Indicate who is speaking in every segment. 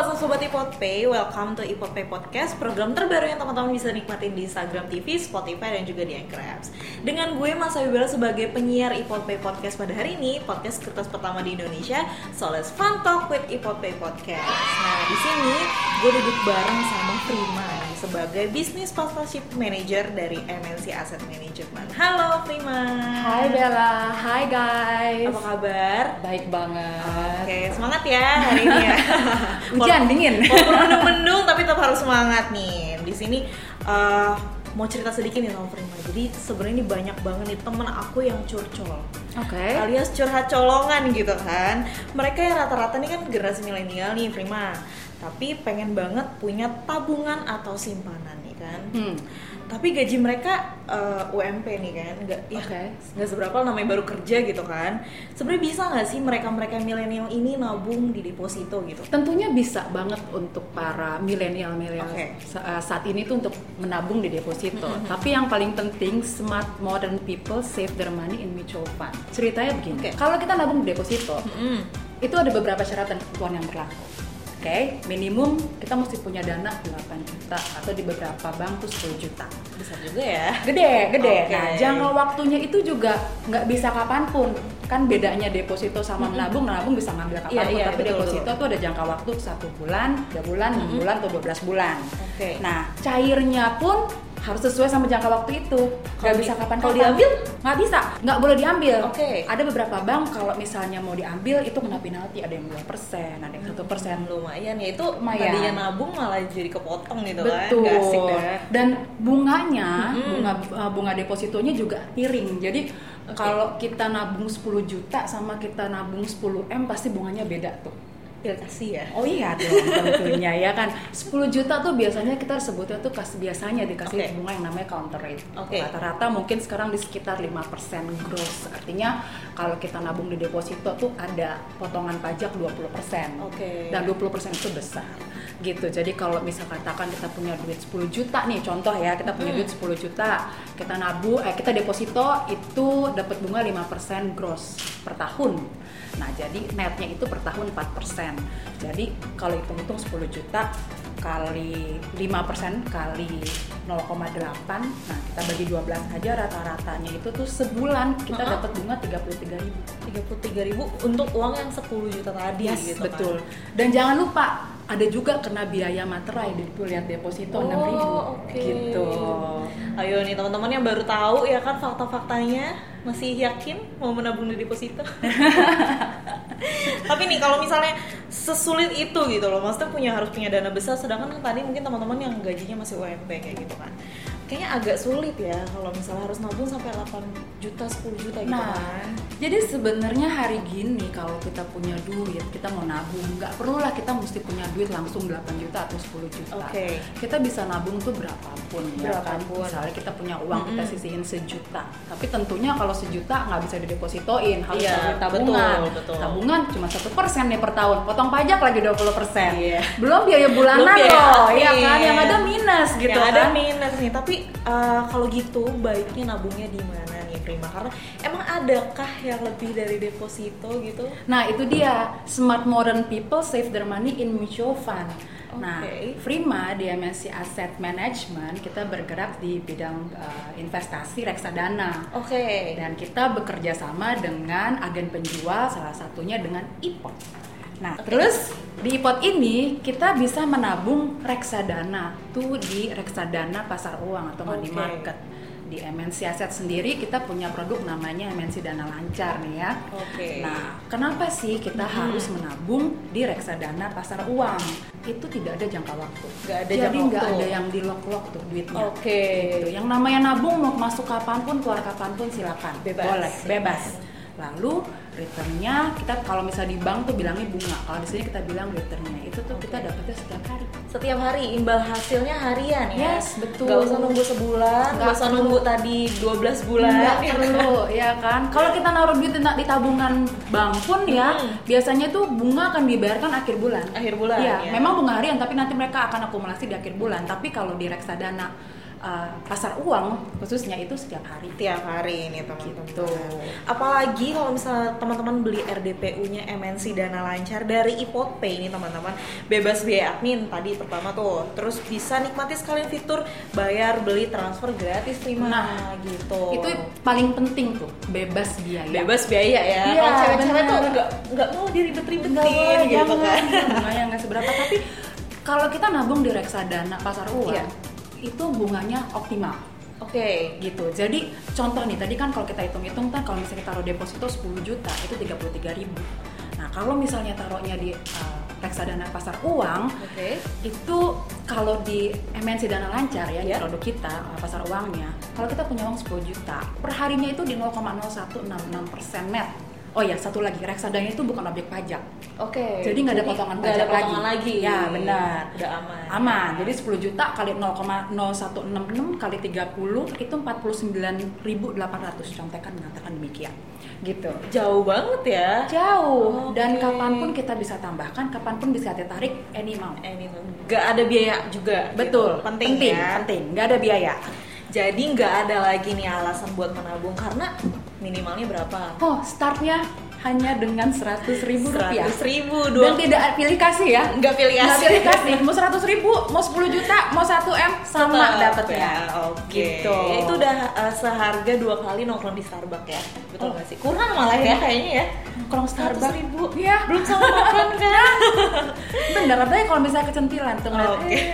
Speaker 1: up Sobat Ipot Pay? Welcome to Ipot Pay Podcast Program terbaru yang teman-teman bisa nikmatin di Instagram TV, Spotify, dan juga di Anchor Apps Dengan gue Mas Abibela sebagai penyiar Ipot Pay Podcast pada hari ini Podcast kertas pertama di Indonesia So let's fun talk with Ipot Pay Podcast Nah di sini gue duduk bareng sama Prima Sebagai Business Partnership Manager dari MNC Asset Management Halo Prima
Speaker 2: Hai Bella, hai guys.
Speaker 1: Apa kabar?
Speaker 2: Baik banget.
Speaker 1: Oke, semangat ya hari ini ya.
Speaker 2: Hujan dingin.
Speaker 1: Walaupun mendung-mendung tapi tetap harus semangat nih. Di sini eh, mau cerita sedikit nih sama Prima. Jadi sebenarnya ini banyak banget nih temen aku yang curcol.
Speaker 2: Oke.
Speaker 1: Alias curhat colongan gitu kan. Mereka yang rata-rata nih kan generasi milenial nih Prima. Tapi pengen banget punya tabungan atau simpanan nih kan.
Speaker 2: Hmm.
Speaker 1: Tapi gaji mereka eh, UMP nih kan, nggak ya
Speaker 2: Oke.
Speaker 1: nggak seberapa namanya baru kerja gitu kan. Sebenarnya bisa nggak sih mereka-mereka milenial ini nabung di deposito gitu?
Speaker 2: Tentunya bisa banget untuk para milenial milenial sa- uh, saat ini tuh untuk menabung di deposito. Tapi yang paling penting smart modern people save their money in mutual fund. Ceritanya begini.
Speaker 1: Oke.
Speaker 2: Kalau kita nabung di deposito,
Speaker 1: Hmm.
Speaker 2: itu ada beberapa syarat dan ketentuan yang berlaku. Oke, minimum kita mesti punya dana 8 juta atau di beberapa bank tuh 10 juta.
Speaker 1: Besar juga ya.
Speaker 2: gede gede
Speaker 1: Oke.
Speaker 2: nah jangka waktunya itu juga nggak bisa kapan pun kan bedanya deposito sama menabung menabung bisa ngambil kapan pun
Speaker 1: Iya, iya,
Speaker 2: tapi
Speaker 1: betul,
Speaker 2: deposito tuh ada jangka waktu satu bulan tiga bulan enam bulan atau 12 bulan
Speaker 1: Oke.
Speaker 2: nah cairnya pun harus sesuai sama jangka waktu itu nggak
Speaker 1: Kalau
Speaker 2: bisa kapan
Speaker 1: kalau diambil?
Speaker 2: nggak bisa nggak boleh diambil
Speaker 1: Oke.
Speaker 2: ada beberapa bank kalau misalnya mau diambil itu kena penalti ada yang dua persen ada yang satu persen
Speaker 1: Lumayan ya itu
Speaker 2: Lumayan.
Speaker 1: tadinya nabung malah jadi kepotong gitu kan.
Speaker 2: Betul.
Speaker 1: Nggak asik deh.
Speaker 2: Dan bunganya,
Speaker 1: Mm-mm.
Speaker 2: bunga uh, bunga depositonya juga miring. Jadi kalau kita nabung 10 juta sama kita nabung 10 M pasti bunganya beda tuh.
Speaker 1: Ya kasih ya.
Speaker 2: Oh iya dong tentunya ya kan. 10 juta tuh biasanya kita sebutnya tuh kas biasanya dikasih
Speaker 1: Oke.
Speaker 2: bunga yang namanya counter rate.
Speaker 1: Oke.
Speaker 2: Rata-rata mungkin sekarang di sekitar 5% gross. Artinya kalau kita nabung di deposito tuh ada potongan pajak 20%.
Speaker 1: Oke.
Speaker 2: Dan 20% itu besar. Gitu. Jadi kalau misal katakan kita punya duit 10 juta nih, contoh ya, kita punya
Speaker 1: Hmm.
Speaker 2: duit 10 juta, kita nabung eh kita deposito itu dapat bunga 5% gross per tahun. Nah, jadi netnya itu per tahun 4%. Jadi kalau hitung-hitung 10 juta kali 5% kali 0,8 nah kita bagi 12 aja rata-ratanya itu tuh sebulan kita
Speaker 1: Uh-uh.
Speaker 2: dapat bunga 33.000 ribu
Speaker 1: 33.000 untuk uang yang 10 juta tadi
Speaker 2: Yes,
Speaker 1: gitu
Speaker 2: betul.
Speaker 1: kan.
Speaker 2: Dan jangan lupa ada juga kena biaya materai di lihat deposito
Speaker 1: Oh,
Speaker 2: 6.000
Speaker 1: oke.
Speaker 2: gitu.
Speaker 1: Ayo nih teman-teman yang baru tahu ya kan fakta-faktanya masih yakin mau menabung di deposito? Tapi nih kalau misalnya sesulit itu gitu loh, maksudnya punya harus punya dana besar, sedangkan kan tadi mungkin teman-teman yang gajinya masih UMP kayak gitu kan, kayaknya agak sulit ya kalau misalnya harus nabung sampai 8 juta, 10 juta gitu
Speaker 2: Nah,
Speaker 1: kan.
Speaker 2: jadi sebenarnya hari gini kalau kita punya duit, kita mau nabung, nggak perlu lah kita mesti punya duit langsung 8 juta atau 10 juta.
Speaker 1: Oke.
Speaker 2: Kita bisa nabung tuh berapapun ya kan.
Speaker 1: Berapapun.
Speaker 2: Misalnya kita punya uang, kita
Speaker 1: Mm-mm.
Speaker 2: sisihin sejuta. Tapi tentunya kalau sejuta nggak bisa didepositoin, harus
Speaker 1: Iya,
Speaker 2: ada tabungan.
Speaker 1: betul, betul.
Speaker 2: Tabungan cuma satu persen nih per tahun, potong pajak lagi 20 persen.
Speaker 1: Iya.
Speaker 2: Belum biaya bulanan
Speaker 1: Belum biaya
Speaker 2: loh,
Speaker 1: admin.
Speaker 2: ya kan? Yang ada minus gitu
Speaker 1: yang ada
Speaker 2: kan.
Speaker 1: minus nih tapi uh, kalau gitu baiknya nabungnya di mana nih Prima karena emang adakah yang lebih dari deposito gitu
Speaker 2: Nah itu dia smart modern people save their money in mutual fund. Nah,
Speaker 1: Oke.
Speaker 2: Prima di MNC Asset Management kita bergerak di bidang uh, investasi reksadana.
Speaker 1: oke
Speaker 2: Dan kita bekerja sama dengan agen penjual, salah satunya dengan IPOT. Nah,
Speaker 1: Oke.
Speaker 2: terus di IPOT ini kita bisa menabung reksadana tuh di reksadana pasar uang atau money
Speaker 1: Oke.
Speaker 2: market. Di MNC Asset sendiri kita punya produk namanya MNC Dana Lancar nih ya.
Speaker 1: Oke.
Speaker 2: Nah, kenapa sih kita
Speaker 1: Hmm.
Speaker 2: harus menabung di reksadana pasar uang? Itu tidak ada jangka waktu.
Speaker 1: Nggak ada
Speaker 2: Jadi nggak ada yang di lock-lock tuh duitnya.
Speaker 1: Oke.
Speaker 2: Gitu. Yang namanya nabung mau masuk kapan pun keluar kapan pun silakan.
Speaker 1: Bebas.
Speaker 2: Boleh, bebas. Lalu returnnya kita kalau misalnya di bank tuh bilangnya bunga. Kalau di sini kita bilang returnnya itu tuh kita dapetnya setiap hari.
Speaker 1: setiap hari imbal hasilnya harian ya
Speaker 2: Yes, betul.
Speaker 1: Gak usah nunggu sebulan
Speaker 2: Nggak
Speaker 1: gak usah nunggu tadi 12 bulan
Speaker 2: Nggak
Speaker 1: ya
Speaker 2: perlu ya kan kalau kita naruh duit di tabungan bank pun ya
Speaker 1: Hmm.
Speaker 2: biasanya tuh bunga akan dibayarkan akhir bulan
Speaker 1: akhir bulan
Speaker 2: Iya,
Speaker 1: ya.
Speaker 2: memang bunga harian tapi nanti mereka akan akumulasi di akhir bulan tapi kalau di reksadana uh, pasar uang khususnya itu setiap hari.
Speaker 1: tiap hari ini teman-teman.
Speaker 2: Gitu.
Speaker 1: Apalagi kalau misalnya teman-teman beli RDPU-nya MNC Dana Lancar dari iPod Pay ini teman-teman, bebas biaya admin tadi pertama tuh. Terus bisa nikmati sekalian fitur bayar, beli, transfer gratis
Speaker 2: Nah,
Speaker 1: gitu.
Speaker 2: Itu paling penting tuh, bebas biaya.
Speaker 1: bebas biaya ya.
Speaker 2: Iya,
Speaker 1: kalau cewek-cewek tuh nggak nggak mau diribet-ribetin gitu kan.
Speaker 2: Bunganya nggak seberapa, tapi kalau kita nabung di reksadana pasar uang,
Speaker 1: Iya.
Speaker 2: Itu bunganya optimal.
Speaker 1: Oke.
Speaker 2: gitu. Jadi contoh nih tadi kan kalau kita hitung-hitung kan kalau misalnya kita taruh deposito 10 juta itu 33 ribu. Nah kalau misalnya taruhnya di uh, reksadana pasar uang
Speaker 1: Oke.
Speaker 2: itu kalau di MNC Dana Lancar ya di
Speaker 1: Ya.
Speaker 2: produk kita uh, pasar uangnya kalau kita punya uang 10 juta per harinya itu di 0,0166% net. Oh ya satu lagi reksadana itu bukan objek pajak.
Speaker 1: Oke.
Speaker 2: Jadi nggak ada potongan pajak
Speaker 1: ada potongan
Speaker 2: lagi.
Speaker 1: lagi.
Speaker 2: Ya, benar.
Speaker 1: Udah aman.
Speaker 2: Aman. Jadi 10 juta kali 0,0166 kali 30 itu 49.800 contekan mengatakan demikian. Gitu.
Speaker 1: Jauh banget ya.
Speaker 2: Jauh dan
Speaker 1: Oke.
Speaker 2: kapan pun kita bisa tambahkan, kapan pun bisa kita tarik any amount.
Speaker 1: Eh, Ini tuh nggak ada biaya juga.
Speaker 2: Betul.
Speaker 1: gitu. Penting,
Speaker 2: penting,
Speaker 1: ya.
Speaker 2: penting. Nggak ada biaya.
Speaker 1: Jadi nggak ada lagi nih alasan buat menabung karena minimalnya berapa?
Speaker 2: Oh, startnya hanya dengan 100.000 ribu rupiah.
Speaker 1: Seratus ribu
Speaker 2: Dan
Speaker 1: dong.
Speaker 2: tidak pilih kasih ya.
Speaker 1: Nggak pilih kasih.
Speaker 2: pilih kasih. Mau 100 ribu, mau 10 juta, mau 1 m sama dapatnya.
Speaker 1: ya, Oke.
Speaker 2: Gitu.
Speaker 1: Itu udah uh, seharga dua kali nongkrong di Starbucks ya. Betul
Speaker 2: Oh.
Speaker 1: nggak sih? Kurang malah ya kayaknya ya.
Speaker 2: Kalau
Speaker 1: Starbucks ribu.
Speaker 2: Iya.
Speaker 1: Belum sama makan kan?
Speaker 2: Bener, apalagi kalau misalnya kecentilan tuh
Speaker 1: Oke.
Speaker 2: eh,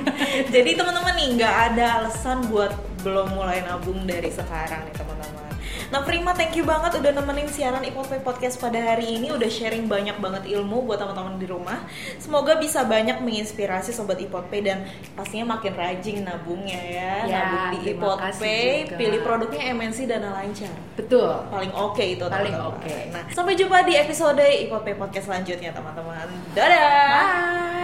Speaker 1: Jadi teman-teman nih nggak ada alasan buat belum mulai nabung dari sekarang nih teman-teman. Nah Prima thank you banget udah nemenin siaran Ipot Podcast pada hari ini Udah sharing banyak banget ilmu buat teman-teman di rumah Semoga bisa banyak menginspirasi Sobat Ipot Pay Dan pastinya makin rajin nabungnya ya,
Speaker 2: Ya,
Speaker 1: Nabung di
Speaker 2: terima
Speaker 1: Ipot
Speaker 2: kasih
Speaker 1: Pay
Speaker 2: juga.
Speaker 1: Pilih produknya MNC Dana Lancar
Speaker 2: Betul.
Speaker 1: Paling oke itu
Speaker 2: Paling oke.
Speaker 1: Nah sampai jumpa di episode Ipot Pay Podcast selanjutnya teman-teman Dadah
Speaker 2: Bye.